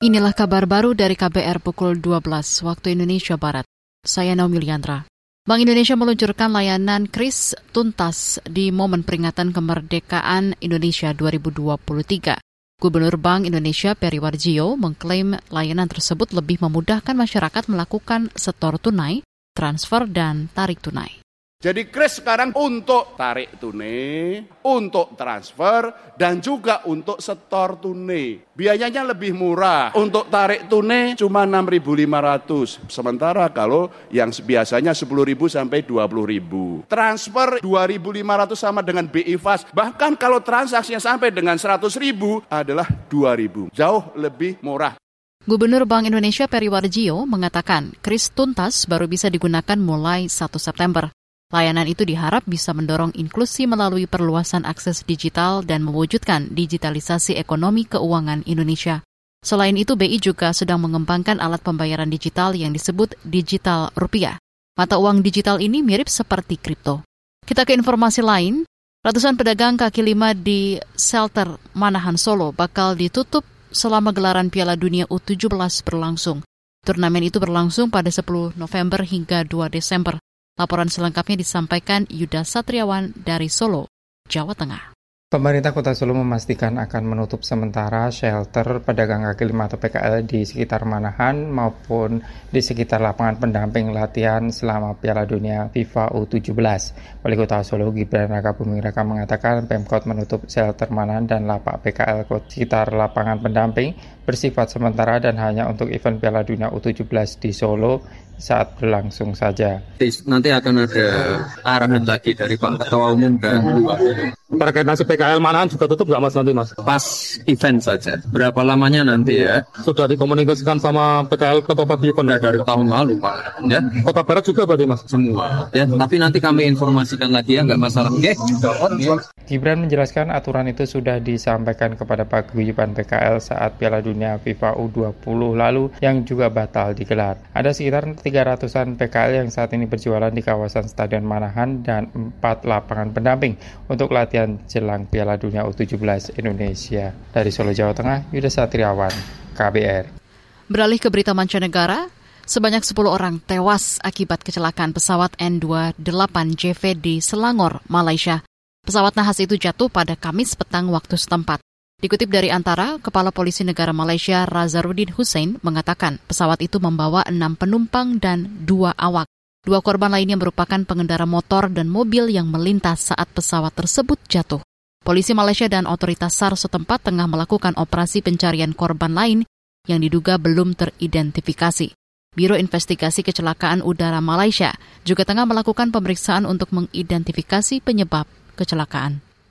Inilah kabar baru dari KBR pukul 12 waktu Indonesia Barat. Saya Naomi Liandra. Bank Indonesia meluncurkan layanan KRIS tuntas di momen peringatan kemerdekaan Indonesia 2023. Gubernur Bank Indonesia Peri Warjio mengklaim layanan tersebut lebih memudahkan masyarakat melakukan setor tunai, transfer, dan tarik tunai. Jadi kris sekarang untuk tarik tunai, untuk transfer, dan juga untuk setor tunai. Biayanya lebih murah. Untuk tarik tunai cuma 6.500. Sementara kalau yang biasanya 10.000 sampai 20.000. Transfer 2.500 sama dengan BI Fast. Bahkan kalau transaksinya sampai dengan 100.000 adalah 2.000. Jauh lebih murah. Gubernur Bank Indonesia Peri Warjio mengatakan kris tuntas baru bisa digunakan mulai 1 September. Layanan itu diharap bisa mendorong inklusi melalui perluasan akses digital dan mewujudkan digitalisasi ekonomi keuangan Indonesia. Selain itu, BI juga sedang mengembangkan alat pembayaran digital yang disebut digital rupiah. Mata uang digital ini mirip seperti kripto. Kita ke informasi lain, ratusan pedagang kaki lima di shelter Manahan Solo bakal ditutup selama gelaran Piala Dunia U17 berlangsung. Turnamen itu berlangsung pada 10 November hingga 2 Desember. Laporan selengkapnya disampaikan Yuda Satriawan dari Solo, Jawa Tengah. Pemerintah Kota Solo memastikan akan menutup sementara shelter pedagang kaki lima atau PKL di sekitar Manahan maupun di sekitar lapangan pendamping latihan selama Piala Dunia FIFA U17. Wali Kota Solo Gibran Raka Buming Raka mengatakan Pemkot menutup shelter Manahan dan lapak PKL sekitar lapangan pendamping bersifat sementara dan hanya untuk event Piala Dunia U17 di Solo saat berlangsung saja. Nanti akan ada arahan lagi dari Pak Ketua Umum dan Terkait nasib PKL Manahan juga tutup nggak mas nanti mas? Pas event saja. Berapa lamanya nanti ya? Sudah dikomunikasikan sama PKL Kota Pati dari tahun lalu Pak. Ya. Kota Barat juga berarti mas? Semua. Ya, tapi nanti kami informasikan lagi ya nggak masalah. Oke. Gibran menjelaskan aturan itu sudah disampaikan kepada paguyuban PKL saat Piala Dunia FIFA U20 lalu yang juga batal digelar. Ada sekitar 300-an PKL yang saat ini berjualan di kawasan Stadion Manahan dan 4 lapangan pendamping untuk latihan jelang Piala Dunia U17 Indonesia. Dari Solo, Jawa Tengah, Yuda Satriawan, KBR. Beralih ke berita mancanegara, sebanyak 10 orang tewas akibat kecelakaan pesawat N28JV di Selangor, Malaysia. Pesawat nahas itu jatuh pada Kamis petang waktu setempat. Dikutip dari Antara, Kepala Polisi Negara Malaysia Razarudin Hussein mengatakan pesawat itu membawa enam penumpang dan dua awak. Dua korban lainnya merupakan pengendara motor dan mobil yang melintas saat pesawat tersebut jatuh. Polisi Malaysia dan otoritas SAR setempat tengah melakukan operasi pencarian korban lain yang diduga belum teridentifikasi. Biro Investigasi Kecelakaan Udara Malaysia juga tengah melakukan pemeriksaan untuk mengidentifikasi penyebab kecelakaan.